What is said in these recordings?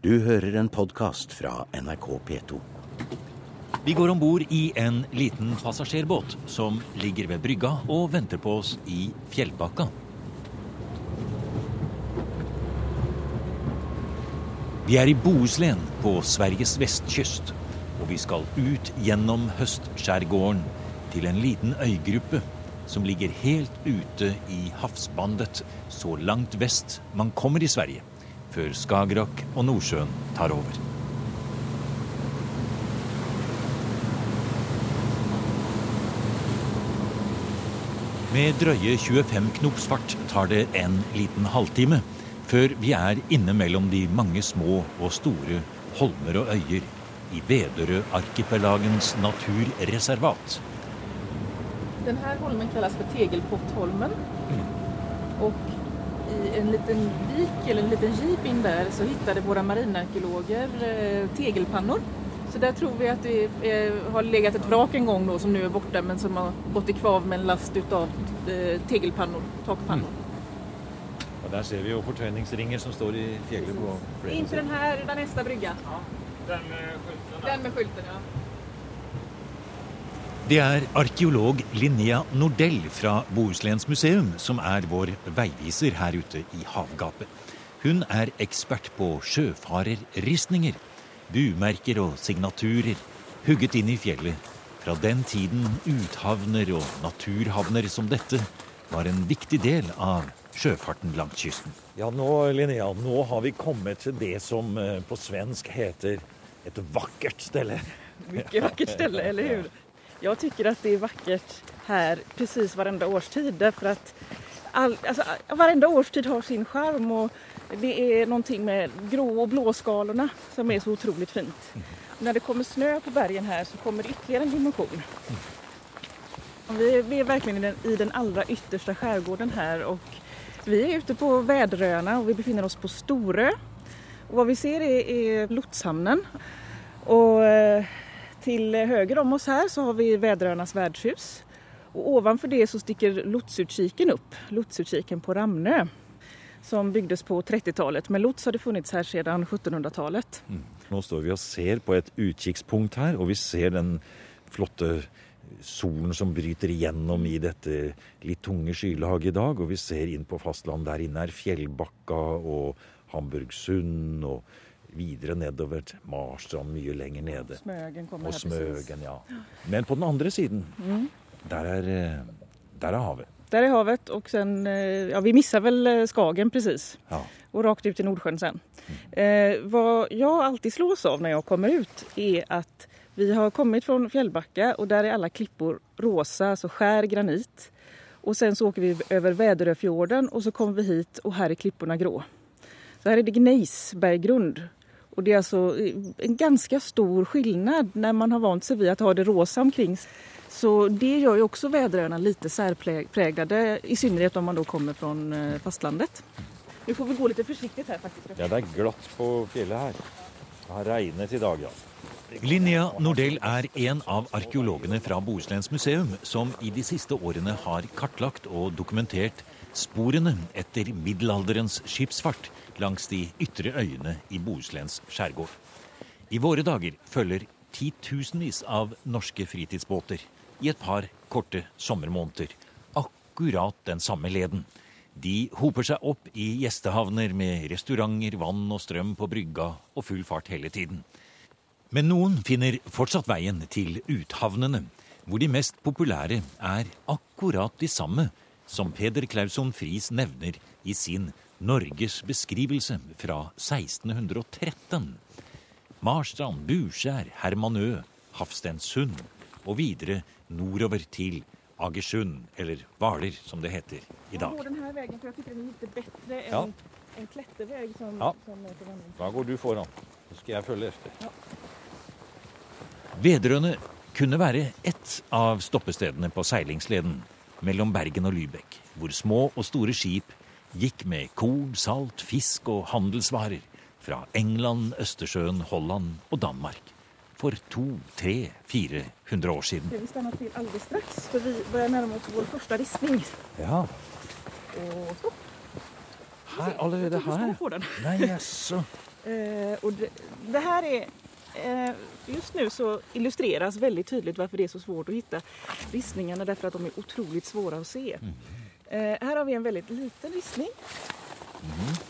Du hører en podkast fra NRK P2. Vi går om bord i en liten passasjerbåt som ligger ved brygga og venter på oss i Fjellbakka. Vi er i Bohuslän på Sveriges vestkyst, og vi skal ut gjennom høstskjærgården til en liten øygruppe som ligger helt ute i havsbandet så langt vest man kommer i Sverige, før Skagerrak og Nordsjøen tar over. Med drøye 25 knops fart tar det en liten halvtime før vi er inne mellom de mange små og store holmer og øyer i Väderö-arkipelagens naturreservat. Den här holmen kallas för Tegelpottholmen. Och i en liten vik eller en liten jeep in där så hittade våra marinarkeologer eh, tegelpannor. Så där tror vi att det eh, har legat ett vrak en gång då som nu är borta men som har gått i kvav med en last utav eh, tegelpannor, takpannor. Og Der ser vi jo fortøyningsringer som står i fjellet på Inte den här utan nästa brygga. Den med skylten. Den med skylten ja. Det er arkeolog Linnea Nordell fra Bohusläns museum som er vår veiviser her ute i havgapet. Hun er ekspert på sjøfarerristninger, bumerker og signaturer hugget inn i fjellet fra den tiden uthavner og naturhavner som dette var en viktig del av sjøfarten langs kysten. Ja, nå, Linnea, nå har vi kommet til det som eh, på svensk heter ett vackert ställe. Mycket vackert ställe, eller hur? Jag tycker att det är vackert här precis varenda årstid därför att all, alltså, varenda årstid har sin charm och det är någonting med grå och blåskalorna som är så otroligt fint. Och när det kommer snö på bergen här så kommer det ytterligare en dimension. Vi är, vi är verkligen i den, i den allra yttersta skärgården här och vi är ute på Väderöarna och vi befinner oss på Storö. Och vad vi ser är, är lotshamnen. Och eh, till höger om oss här så har vi Väderöarnas värdshus. Och ovanför det så sticker lotsutkiken upp, lotsutkiken på Ramnö. Som byggdes på 30-talet, men lots har funnits här sedan 1700-talet. Mm. Nu står vi och ser på ett utkikspunkt här och vi ser den flotte solen som bryter igenom i dette litt tunge skylaget i dag. Og vi ser inn på fastland. Der inne er Fjellbakka og Hamburgsund og videre nedover Marstrand, mye lenger nede. Smögen kommer Og. Smøgen, ja. Men på den andre siden, der er, eh, der er havet. Där är havet och sen, eh, ja vi missar väl eh, Skagen precis. Ja. och rakt ut i Nordsjön sen. Eh, vad jag alltid slås av när jag kommer ut är att vi har kommit från Fjällbacka och där är alla klippor rosa, alltså skär granit. Och sen så åker vi över Väderöfjorden och så kommer vi hit och här är klipporna grå. Så här är det gnejsberggrund. Och det är alltså eh, en ganska stor skillnad när man har vant sig vid att ha det rosa omkring. Så det gör ju också Väderöarna lite särpräglade, i synnerhet om man då kommer från eh, fastlandet. Nu får vi gå lite försiktigt här faktiskt. Ja, det er glatt på fjellet her. Det har regnet i dag, ja. Linnea Nordell er en av arkeologene fra Bohusläns museum som i de siste årene har kartlagt og dokumentert sporene etter middelalderens skipsfart langs de ytre øyene i Bohusläns skjærgård. I våre dager følger titusenvis av norske fritidsbåter i et par korte sommermåneder akkurat den samme leden. De hoper seg opp i gjestehavner med restauranter, vann og strøm på brygga og full fart hele tiden. Men noen finner fortsatt veien til uthavnene, hvor de mest populære er akkurat de samme som Peder Clauson Friis nevner i sin Norges beskrivelse fra 1613. Marstrand, Burskjær, Hermanø, Hafstensund og videre nordover til Agersund, eller Hvaler som det heter i dag. Jag går den här vägen för jag tycker den är lite bättre än Ja. en klätterväg som, Ja. som är på vandring. Da går du foran. Så skal jeg følge efter. Vedrøne kunne være ett av stoppestedene på seilingsleden mellom Bergen og Lübeck, hvor små og store skip gikk med korn, salt, fisk og handelsvarer fra England, Østersjøen, Holland og Danmark for to, tre, fire hundre år siden. Vi stannar till alldeles strax för vi börjar närma oss vår första ristning. Ja, Och stopp. her, allerede her. Nei, jaså. Eh, och det, det här är Just nu så illustreras väldigt tydligt varför det är så svårt att hitta ristningarna därför att de är otroligt svåra att se. Eh, här har vi en väldigt liten ristning.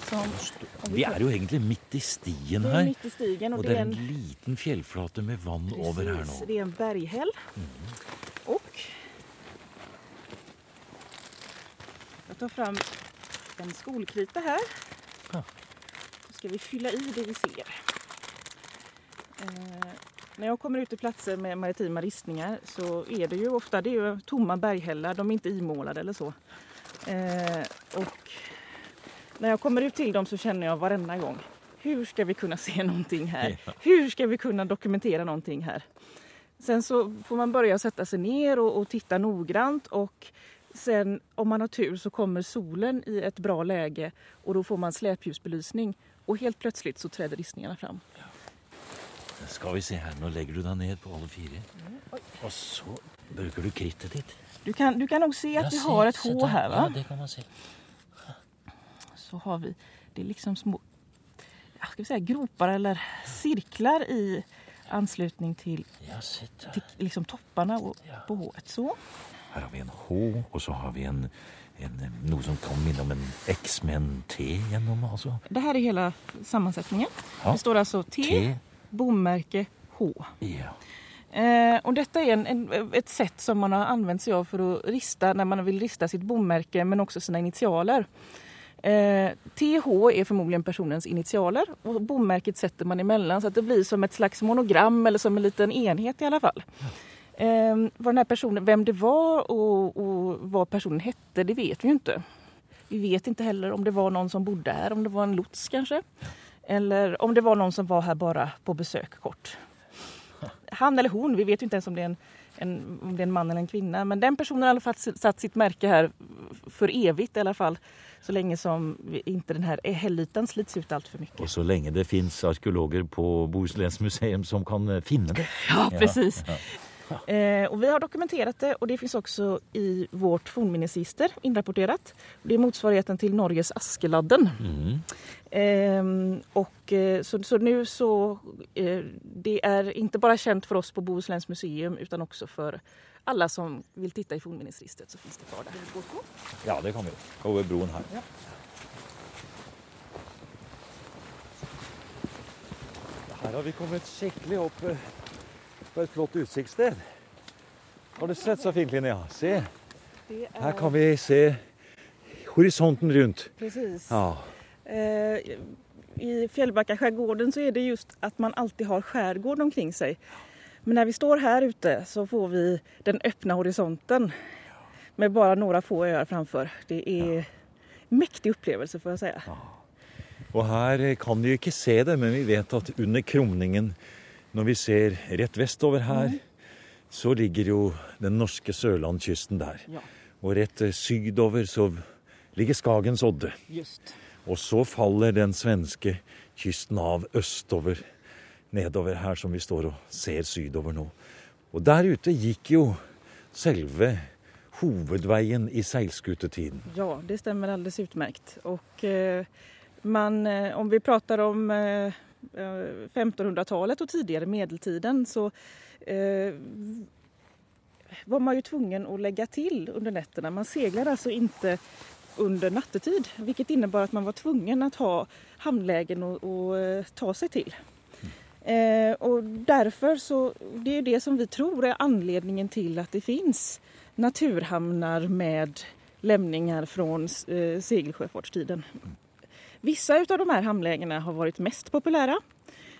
Som, om Vi tar- er jo egentlig midt i stien det är her. mitt i stigen och Og det det är en en, liten fjellflate med vann over her precis, nå. det är en berghäll. Och jag tar fram en skolkrita här. Ja. Så ska vi fylla i det vi ser. Eh, när jag kommer ut till platser med maritima ristningar så är det ju ofta det är tomma berghällar, de är inte imålade eller så. Eh, och när jag kommer ut till dem så känner jag varenda gång, hur ska vi kunna se någonting här? Hur ska vi kunna dokumentera någonting här? Sen så får man börja sätta sig ner och, och titta noggrant och sen om man har tur så kommer solen i ett bra läge och då får man släpljusbelysning och helt plötsligt så träder ristningarna fram. Skal vi se her, nå legger du deg ned på alle fire. Og så bruker du krittet ditt. Du kan, du kan nog se att vi Ja, se- har ett H här Ja, va? det kan man se. Så har vi, det är liksom små ja, ska vi säga, gropar eller cirklar i anslutning till, Ja, till liksom topparna och- på H. Så. Her har vi en H, og så har vi en, en, noe som kan minne om en X med en T gjennom. altså. Det här är hela sammansättningen. Ja. Det står alltså T, T. bommärke, H. Ja. Eh, och detta är en, en, ett sätt som man har använt sig av för att rista när man vill rista sitt bommärke men också sina initialer. Eh, TH är förmodligen personens initialer och bommärket sätter man emellan så att det blir som ett slags monogram eller som en liten enhet i alla fall. Eh, vad den här personen, vem det var och, och vad personen hette, det vet vi ju inte. Vi vet inte heller om det var någon som bodde här, om det var en lots kanske. Eller om det var någon som var här bara på besök kort han eller hon, vi vet ju inte ens om det är en, en, om det är en man eller en kvinna. Men den personen har i alla fall satt sitt märke här för evigt i alla fall. Så länge som inte den här hällytan slits ut allt för mycket. Og så lenge det fins arkeologer på Bohusläns museum som kan eh, finne det. Ja, precis. Eh, och vi har dokumenterat det och det finns också i vårt fornminnesregister inrapporterat. Det är motsvarigheten till Norges Askeladden. Ehm, och, eh, så, så nu så eh, det är inte bara känt för oss på Bohusläns museum utan också för alla som vill titta i fornminnesregistret så finns det kvar där. Ja, det kan vi. Over broen her. Ja. Her har vi kommet skikkelig opp på et flott utsiktssted. Har du sett så fint, Linnea? Se, är, her kan vi se horisonten rundt. Precis. Ja. Eh, I Fjällbackaskärgården så är det just att man alltid har skärgård omkring sig. Men när vi står här ute så får vi den öppna horisonten med bara några få öar framför. Det är en mäktig upplevelse får jag säga. Og her eh, kan vi jo ikke se det, men vi vet at under krumningen, når vi ser rett vestover her, så ligger jo den norske sørlandskysten der. Ja, Og rett sydover så ligger Skagens odde. just. Og så faller den svenske kysten av østover, nedover her som vi står og ser sydover nå. Og der ute gikk jo selve hovedveien i seilskutetiden. Ja, det stämmer alldeles utmärkt. Och eh, man, eh, om vi pratar om eh, 1500-talet och tidigare medeltiden så eh, var man ju tvungen att lägga till under nätterna. Man seglade alltså inte under nattetid vilket innebar att man var tvungen att ha hamnlägen att eh, ta sig till. Eh, och därför så, det är det som vi tror är anledningen till att det finns naturhamnar med lämningar från eh, segelsjöfartstiden. Vissa av de här hamnlägena har varit mest populära.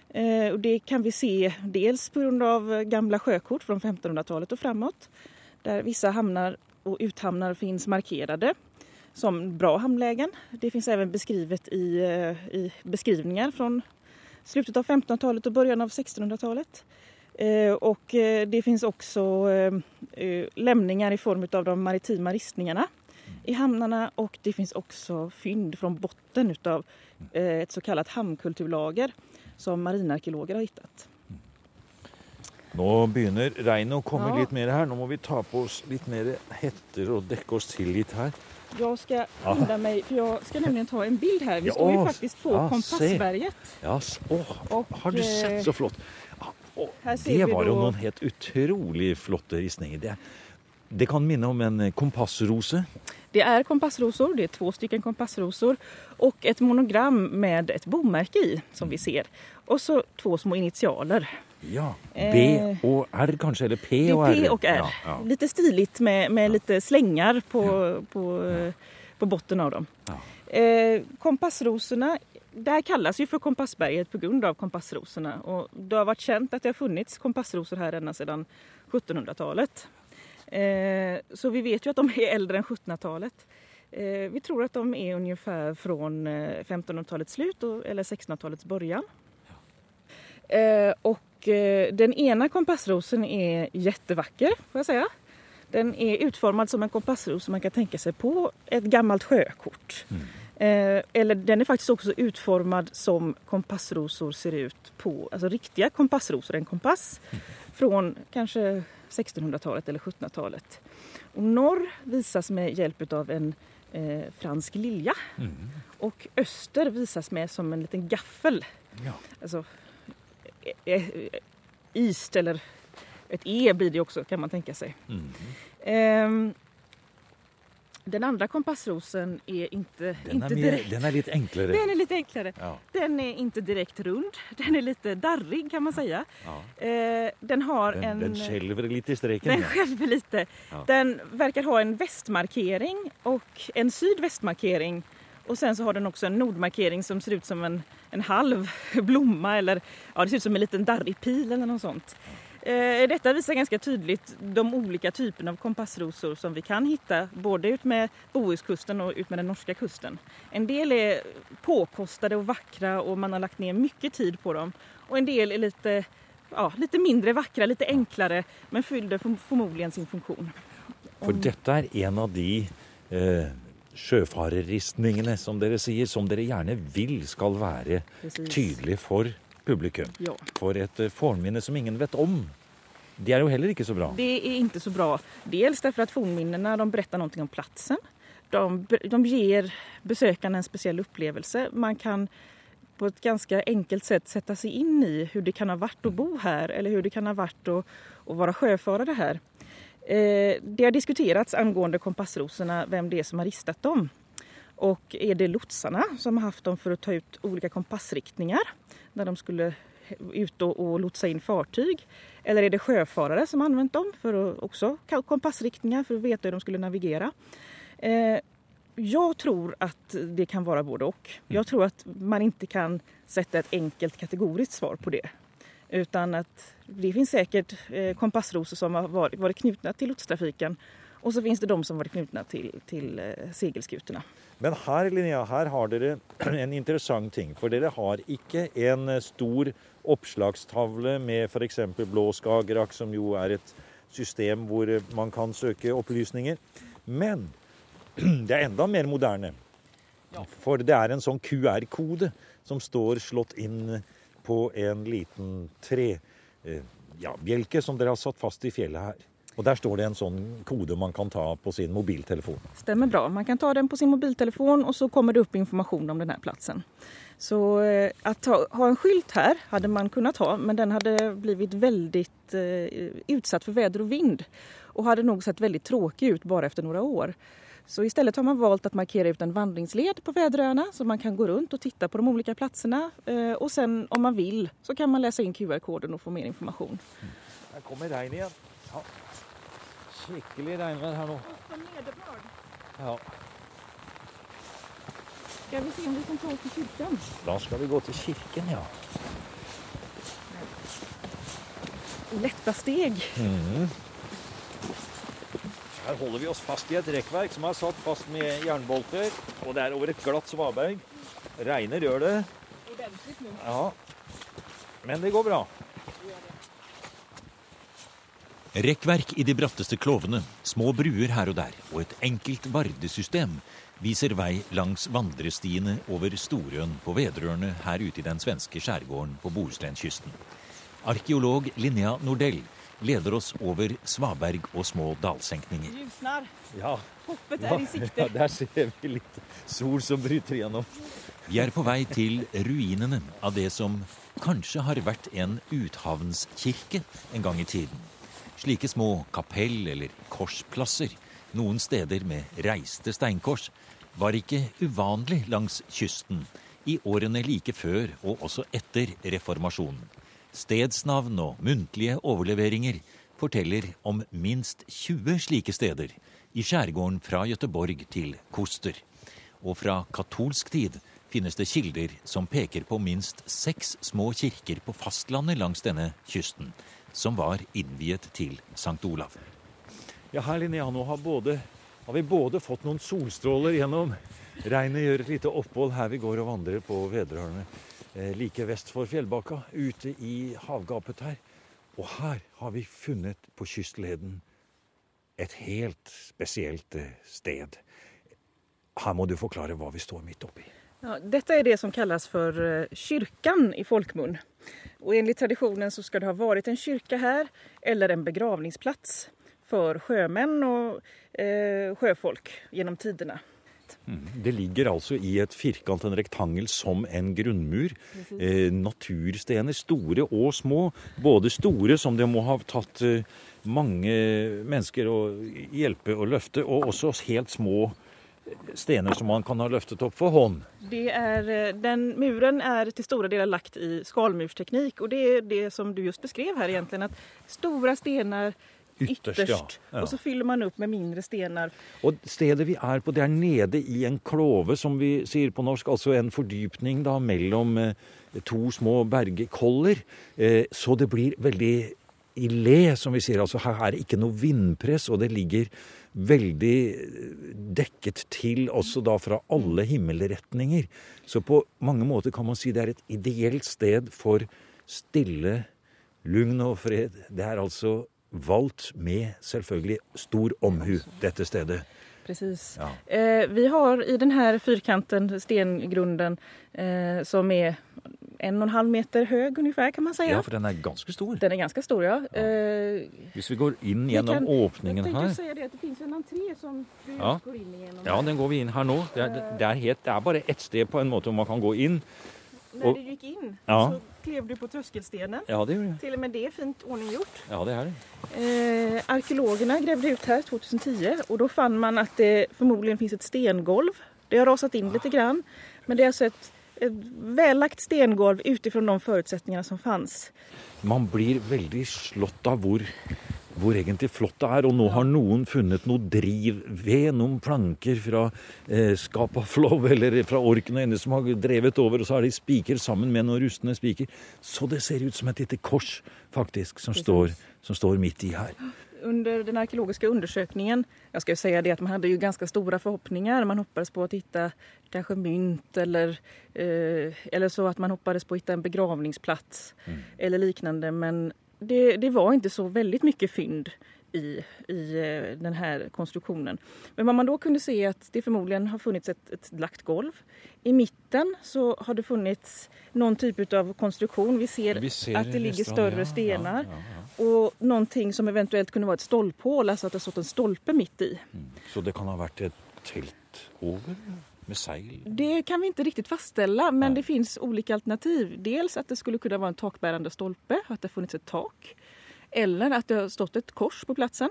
Eh, och det kan vi se dels på grund av gamla sjökort från 1500-talet och framåt. Där vissa hamnar och uthamnar finns markerade som bra hamnlägen. Det finns även beskrivet i, eh, i beskrivningar från slutet av 1500-talet och början av 1600-talet. Eh, och det finns också lämningar i form av de maritima ristningarna i hamnarna och det finns också fynd från botten utav eh, ett så kallat hamnkulturlager som marinarkeologer har hittat. Nå begynner regnet å komme Ja. litt mer her. Nå må vi ta på oss litt mer hetter og dekke oss til litt her. Jag ska skynda mig, för jag ska nämligen ta en bild här. Vi Ja, står ju faktiskt på ja, Kompassberget. Ja, åh, Och, har du eh, sett så flott? Här ser det var jo då- noen helt utrolig flotte ristninger. Det, det kan minne om en eh, kompassrose. Det är kompassrosor, det är två stycken kompassrosor och ett monogram med ett bomärke i som vi ser. Och så två små initialer. Ja. Eh, B och R kanskje, eller P Det och är R. P och R. Ja, ja. Lite stiligt med, med lite slängar på, på, eh, på botten av dem. Ja. Eh, kompassrosorna, det här kallas ju för Kompassberget på grund av kompassrosorna. Och det har varit känt att det har funnits kompassrosor här ända sedan 1700-talet. Eh, så vi vet ju att de är äldre än 1700-talet. Eh, vi tror att de är ungefär från eh, 1500-talets slut och, eller 1600-talets början. Eh, och eh, den ena kompassrosen är jättevacker, får jag säga. Den är utformad som en kompassros som man kan tänka sig på ett gammalt sjökort. Eh, eller den är faktiskt också utformad som kompassrosor ser ut på, alltså riktiga kompassrosor, en kompass från kanske 1600-talet eller 1700-talet. Och norr visas med hjälp av en eh, fransk lilja och öster visas med som en liten gaffel. Ja. Alltså, eh, eh, East eller ett E blir det också kan man tänka sig. Mm. Ehm, den andra kompassrosen är inte, Den, inte är mer, direkt... den är litt enklere. Den är lite enklare. Ja. Den är inte direkt rund. Den är lite darrig kan man säga. Ja. Eh, den har Den, en... den skjelver litt i streken. Den skälver lite. Ja. Den verkar ha en västmarkering och en sydvästmarkering. Och sen så har den också en nordmarkering som ser ut som en, en halv blomma eller ja, det ser ut som en liten darrig pil eller något sånt. Eh, detta visar ganska tydligt de olika typerna av kompassrosor som vi kan hitta både ut med Bohuskusten och ut med den norska kusten. En del är påkostade och vackra och man har lagt ner mycket tid på dem. Och en del är lite, ja, lite mindre vackra, lite enklare men fyllde förm- förmodligen sin funktion. For dette er en av de eh, sjøfarerristningene som dere sier, som dere gjerne vil skal være Precis. tydelig for publikum. Ja. For et eh, fornminne som ingen vet om. Det er jo heller ikke så bra. Det är inte så bra. Dels därför att fornminnena de berättar någonting om platsen. De, de ger besökarna en speciell upplevelse. Man kan på ett ganska enkelt sätt sätta sig in i hur det kan ha varit att bo här eller hur det kan ha varit att, att vara sjöfarare här. Eh, det har diskuterats angående kompassrosorna, vem det är som har ristat dem. Och är det lotsarna som har haft dem för att ta ut olika kompassriktningar när de skulle ut och, och lotsa in fartyg? Eller är det sjöfarare som använt dem för att också kompassriktningar för att veta hur de skulle navigera? Eh, jag tror att det kan vara både och. Jag tror att man inte kan sätta ett enkelt kategoriskt svar på det. Utan att det finns säkert eh, kompassrosor som har varit, varit knutna till lotstrafiken och så finns det de som varit knutna till, till eh, segelskutorna. Men her, Linnea, her har dere en interessant ting. For dere har ikke en eh, stor oppslagstavle med f.eks. Blå Skagerrak, som jo er et system hvor eh, man kan søke opplysninger. Men det er enda mer moderne. For det er en sånn QR-kode som står slått inn på en liten tre, eh, ja, bjelke som dere har satt fast i fjellet her. Og der står det en sånn kode man kan ta på sin mobiltelefon. Stämmer bra. Man kan ta den på sin mobiltelefon och så kommer det upp information om den här platsen. Så eh, att ha, ha en skylt här hade man kunnat ha men den hade blivit väldigt eh, utsatt för väder och vind och hade nog sett väldigt tråkig ut bara efter några år. Så istället har man valt att markera ut en vandringsled på Väderöarna så man kan gå runt och titta på de olika platserna eh, och sen om man vill så kan man läsa in QR-koden och få mer information. Her kommer regn igjen. Ja. Skikkelig regnvær her nå. Ja. Ska vi se om vi kan ta oss till kyrkan? Da skal vi gå til kirken, ja. Lätta steg. Her holder vi oss fast i et rekkverk som er satt fast med jernbolter. Og det er over et glatt svaberg. Regner gjør det. Ja. Men det går bra. Rekkverk i de bratteste klovene, små bruer her og der og et enkelt vardesystem viser vei langs vandrestiene over Storøen på Vedrørene her ute i den svenske skjærgården på Bohuslenkysten. Arkeolog Linnea Nordell leder oss over svaberg og små dalsenkninger. Ljusnar. Ja, Hoppet är i sikte. der ser vi litt sol som bryter igjennom. Vi er på vei til ruinene av det som kanskje har vært en uthavnskirke en gang i tiden. Slike små kapell- eller korsplasser, noen steder med reiste steinkors, var ikke uvanlig langs kysten i årene like før og også etter reformasjonen. Stedsnavn og muntlige overleveringer forteller om minst 20 slike steder i skjærgården fra Gøteborg til Koster. Og fra katolsk tid finnes det kilder som peker på minst seks små kirker på fastlandet langs denne kysten, som var innviet til Sankt Olav. Ja, her Linnea, nå har, både, har vi både fått noen solstråler gjennom regnet, gjør et lite opphold her vi går og vandrer på Vedrørene, eh, like vest for Fjellbakka, ute i havgapet her. Og her har vi funnet på kystleden et helt spesielt eh, sted. Her må du forklare hva vi står midt oppi. Ja, detta är det som kallas för eh, kyrkan i folkmun. Och enligt traditionen så ska det ha varit en kyrka här eller en begravningsplats för sjömän och eh, sjöfolk genom tiderna. Det ligger altså i et firkant, en rektangel, som en grunnmur. Eh, naturstener, store og små. Både store, som det må ha tatt eh, mange mennesker å hjelpe å løfte, og også helt små stener som man kan ha løftet opp for hånd. Det är, eh, den muren är till stora delar lagt i skalmursteknik och det är det som du just beskrev här egentligen att stora stenar Ytterst, ytterst, ja. Och så fyller man upp med mindre stenar. Og stedet vi er på, det er nede i en klove, som vi sier på norsk. Altså en fordypning da mellom eh, to små bergkoller. Eh, så det blir veldig i le, som vi sier. Altså her er det ikke noe vindpress, og det ligger veldig eh, dekket til også da fra alle himmelretninger. Så på mange måter kan man si det er et ideelt sted for stille, lugn og fred. Det er altså valgt med selvfølgelig stor omhu, dette stedet. Precis. Ja. Eh, vi har i den här fyrkanten, stengrunden, eh, som är en och en halv meter hög ungefär kan man säga. Ja, for den er ganske stor. Den är ganska stor ja. Eh, Hvis vi går inn vi gjennom kan- åpningen jag tänkte her säga det att det finns en entré som du Ja. går in igenom. Ja, den går vi inn her nå. Det er, det er, helt, det er bare ett sted på en måte man kan gå inn. När och- du gick in Ja. så klev du på tröskelstenen. Ja, det gjør jeg. Till och med det är fint ordninggjort. Ja, det er det. Eh, arkeologerna grävde ut här 2010 och då fann man att det förmodligen finns ett stengolv. Det har rasat in lite grann. Men det är alltså ett, ett vällagt stengolv utifrån de förutsättningar som fanns. Man blir veldig slått av hvor, hvor egentlig flott det er. Og nå har noen funnet noe drivved, noen planker fra eh, Skapaflov eller fra Orknøyene som har drevet over, og så har de spiker sammen med noen rustne spiker. Så det ser ut som et lite kors, faktisk, som står, som står midt i her. Under den arkeologiska undersökningen, jag ska ju säga det att man hade ju ganska stora förhoppningar. Man hoppades på att hitta kanske mynt eller, eh, eller så att man hoppades på att hitta en begravningsplats eller liknande. Men det, det var inte så väldigt mycket fynd i, i eh, den här konstruktionen. Men vad man då kunde se är att det förmodligen har funnits ett, ett lagt golv. I mitten så har det funnits någon typ av konstruktion. Vi ser, Vi ser att det ligger större ja, stenar. ja, ja, Och någonting som eventuellt kunde vara ett stolphål, alltså att det stått en stolpe mitt i. Så det kan ha vært et telt over med seil? Det kan vi inte riktigt fastställa, men Nej. det finns olika alternativ. Dels att det skulle kunna vara en takbärande stolpe, att det funnits ett tak. Eller att det har stått ett kors på platsen.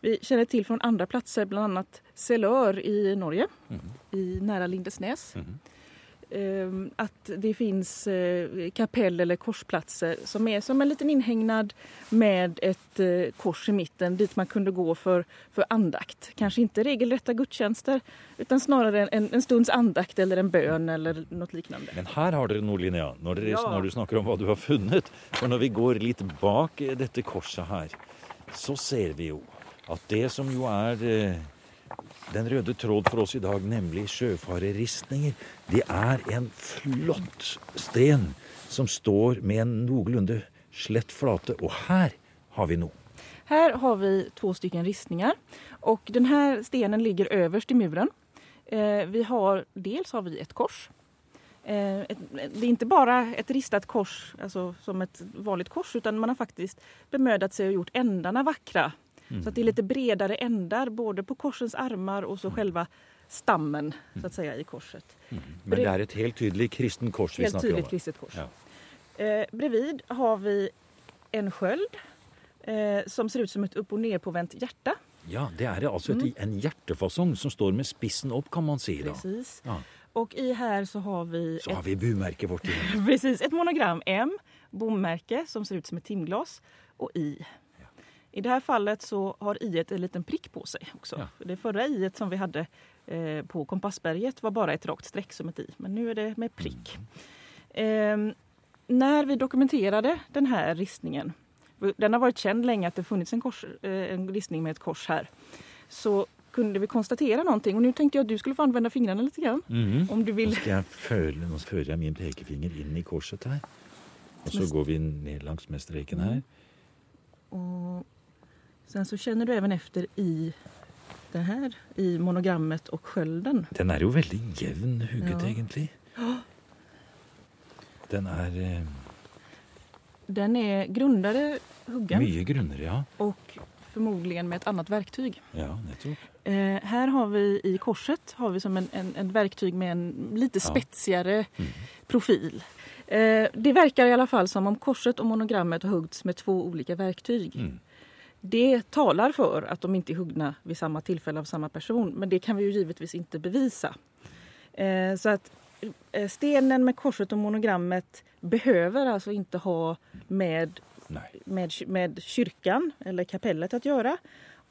Vi känner till från andra platser, bland annat Selör i Norge, i nära Lindesnäs. Ehm, Att det finns eh, kapell eller korsplatser som är som en liten inhägnad med ett eh, kors i mitten dit man kunde gå för, för andakt. Kanske inte regelrätta gudstjänster utan snarare en, en stunds andakt eller en bön eller något liknande. Men her har dere noe, Linnea, når, dere, Ja. når du snakker om hva du har funnet. For når vi går litt bak dette korset her, så ser vi jo at det som jo er eh, den røde tråd for oss i dag, nemlig sjøfarerristninger, det er en flott sten som står med en noenlunde slett flate. Og her har vi noe. Här har vi två stycken ristningar och den här stenen ligger överst i muren. Eh, vi har, dels har vi ett kors. Eh, ett, det är inte bara ett ristat kors, alltså som ett vanligt kors, utan man har faktiskt bemödat sig och gjort ändarna vackra. Mm. Så att det är lite bredare ändar både på korsens armar och så mm. själva stammen så att säga i korset. Mm. Men det är ett helt tydligt kristet kors vi snackar om? Helt tydligt kristet kors. Ja. Eh, bredvid har vi en sköld eh, som ser ut som ett upp och ner på vänt hjärta. Ja, det är alltså mm. en hjärtefasong som står med spissen upp kan man säga. Precis. Ja. Och i här så har vi... Så ett, har vi bumärke bort Precis, ett monogram M, bommärke som ser ut som ett timglas och I. I det här fallet så har I en liten prick på sig också. Ja. Det förra I som vi hade eh, på Kompassberget var bara ett rakt streck som ett I, men nu är det med prick. Mm. Eh, när vi dokumenterade den här ristningen, den har varit känd länge att det funnits en, kors, eh, en ristning med ett kors här, så kunde vi konstatera någonting. Och nu tänkte jag att du skulle få använda fingrarna lite grann. Mm. Om du vill. Då ska jag följa, jag min pekefinger in i korset här. Och så går vi ner längs med streken här. Och sen så känner du även efter i det här, i monogrammet och skölden. Den är ju väldigt jämn hugget ja. egentligen. Den är... Eh... Den är grundare huggen. Mycket grundare, ja. Och förmodligen med ett annat verktyg. Ja, eh, här har vi i korset har vi som en, en, en verktyg med en lite spetsigare mm. profil. Eh, det verkar i alla fall som om korset och monogrammet har huggits med två olika verktyg. Mm. Det talar för att de inte är huggna vid samma tillfälle av samma person men det kan vi ju givetvis inte bevisa. Eh, så att eh, stenen med korset och monogrammet behöver alltså inte ha med med, med kyrkan eller kapellet att göra.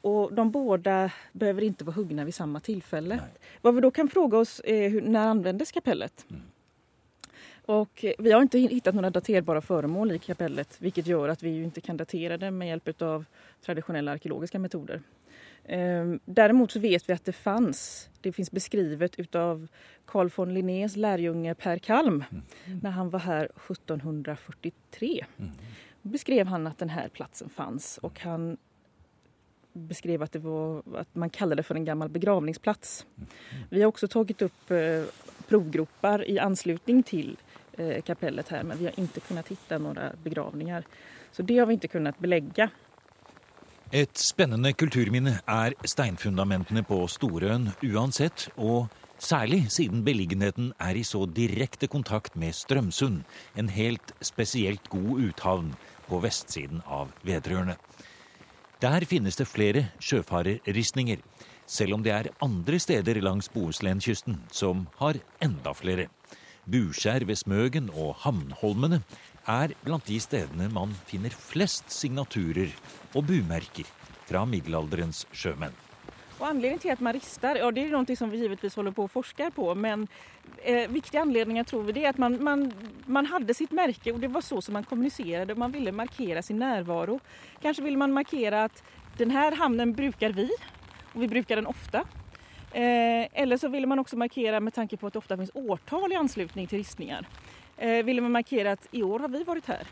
Och de båda behöver inte vara huggna vid samma tillfälle. Nej. Vad vi då kan fråga oss är hur, när användes kapellet? Mm. Och vi har inte hittat några daterbara föremål i kapellet vilket gör att vi inte kan datera det med hjälp av traditionella arkeologiska metoder. Ehm, däremot så vet vi att det fanns, det finns beskrivet utav Carl von Linnés lärjunge Per Kalm mm. när han var här 1743. Mm beskrev han att den här platsen fanns och han beskrev att, det var, att man kallade det för en gammal begravningsplats. Mm. Vi har också tagit upp eh, provgropar i anslutning till eh, kapellet här men vi har inte kunnat hitta några begravningar. Så det har vi inte kunnat belägga. Ett spännande kulturminne är steinfundamentene på Storön uansett, och Særlig siden beliggenheten er i så direkte kontakt med Strømsund, en helt spesielt god uthavn på vestsiden av Vedrørene. Der finnes det flere sjøfarerristninger, selv om det er andre steder langs Bohuslenkysten som har enda flere. Buskjær ved Smøgen og Hamnholmene er blant de stedene man finner flest signaturer og bumerker fra middelalderens sjømenn. Och anledningen till att man ristar, ja det är någonting som vi givetvis håller på och forskar på men eh, viktiga anledningar tror vi det är att man, man, man hade sitt märke och det var så som man kommunicerade man ville markera sin närvaro. Kanske ville man markera att den här hamnen brukar vi och vi brukar den ofta. Eh, eller så ville man också markera med tanke på att det ofta finns årtal i anslutning till ristningar. Eh, ville man markera att i år har vi varit här.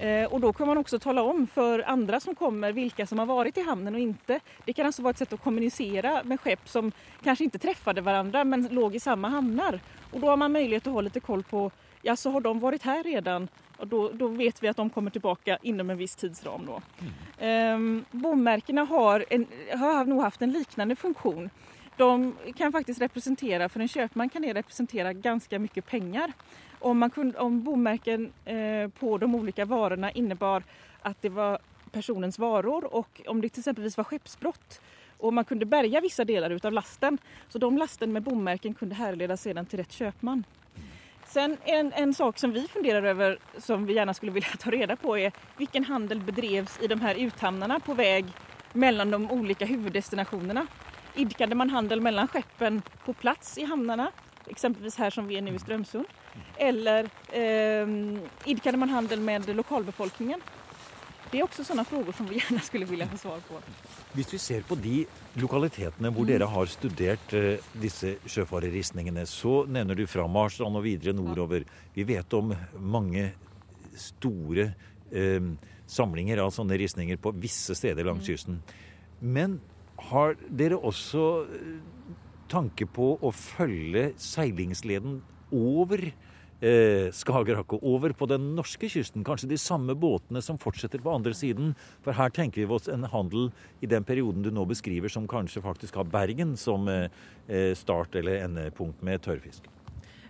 Eh, och då kan man också tala om för andra som kommer vilka som har varit i hamnen och inte. Det kan alltså vara ett sätt att kommunicera med skepp som kanske inte träffade varandra men låg i samma hamnar. Och då har man möjlighet att ha lite koll på, ja så har de varit här redan? Och då, då vet vi att de kommer tillbaka inom en viss tidsram då. Mm. Eh, bommärkena har, en, har nog haft en liknande funktion. De kan faktiskt representera, för en köpman kan det representera ganska mycket pengar om, man kunde, om bomärken eh, på de olika varorna innebar att det var personens varor och om det till exempel var skeppsbrott och man kunde bärga vissa delar utav lasten. Så de lasten med bommärken kunde härledas sedan till rätt köpman. Sen en, en sak som vi funderar över som vi gärna skulle vilja ta reda på är vilken handel bedrevs i de här uthamnarna på väg mellan de olika huvuddestinationerna. Idkade man handel mellan skeppen på plats i hamnarna exempelvis här som vi är nu i Strömsund. Eller eh, idkade man handel med lokalbefolkningen? Det är också sådana frågor som vi gärna skulle vilja få svar på. Om vi ser på de där mm. har studerat eh, dessa sjöfarerristningarna så nämner du Framarstrand och vidare nordover. Vi vet om många stora eh, samlingar av sådana ristningar på vissa steder längs mm. kysten. Men har dere också eh, tanke på å følge seilingsleden over eh, Skagerrak og over på den norske kysten. Kanskje de samme båtene som fortsetter på andre siden. For her tenker vi oss en handel i den perioden du nå beskriver, som kanskje faktisk har Bergen som eh, eh start- eller endepunkt med tørrfisk.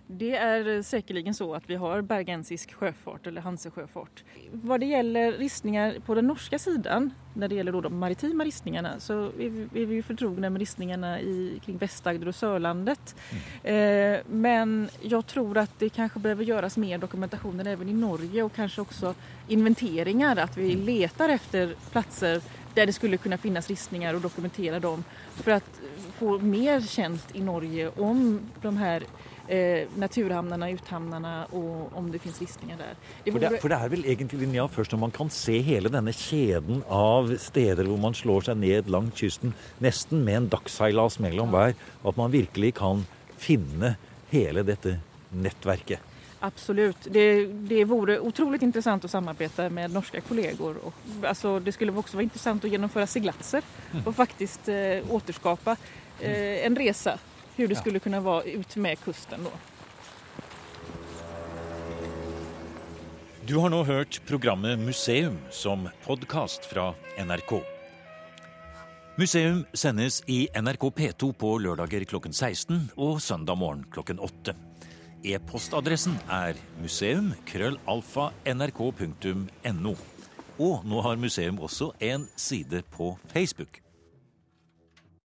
Det är säkerligen så att vi har bergensisk sjöfart eller hansesjöfart. Vad det gäller ristningar på den norska sidan, när det gäller då de maritima ristningarna, så är vi, är vi förtrogna med ristningarna i, kring Västagder och Sörlandet. Mm. Eh, men jag tror att det kanske behöver göras mer dokumentationer även i Norge och kanske också inventeringar, att vi letar efter platser där det skulle kunna finnas ristningar och dokumentera dem för att få mer känt i Norge om de här eh, naturhamnarna, uthamnarna och om det finns ristningar där. Det vore... for, det, for, det, er vel egentlig linja først når man kan se hele denne kjeden av steder hvor man slår seg ned langs kysten, nesten med en dagsseilas mellom hver, at man virkelig kan finne hele dette nettverket. Absolut. Det, det vore otroligt intressant att samarbeta med norska kollegor. Och, alltså, det skulle också vara intressant att genomföra seglatser mm. och faktiskt eh, återskapa eh, en resa hur det skulle kunna vara ut med kusten då. Du har nå hørt programmet Museum som podkast fra NRK. Museum sendes i NRK P2 på lørdager klokken 16 og søndag morgen klokken 8. E-postadressen er museum.krøllalfa.nrk.no. Og nå har museum også en side på Facebook.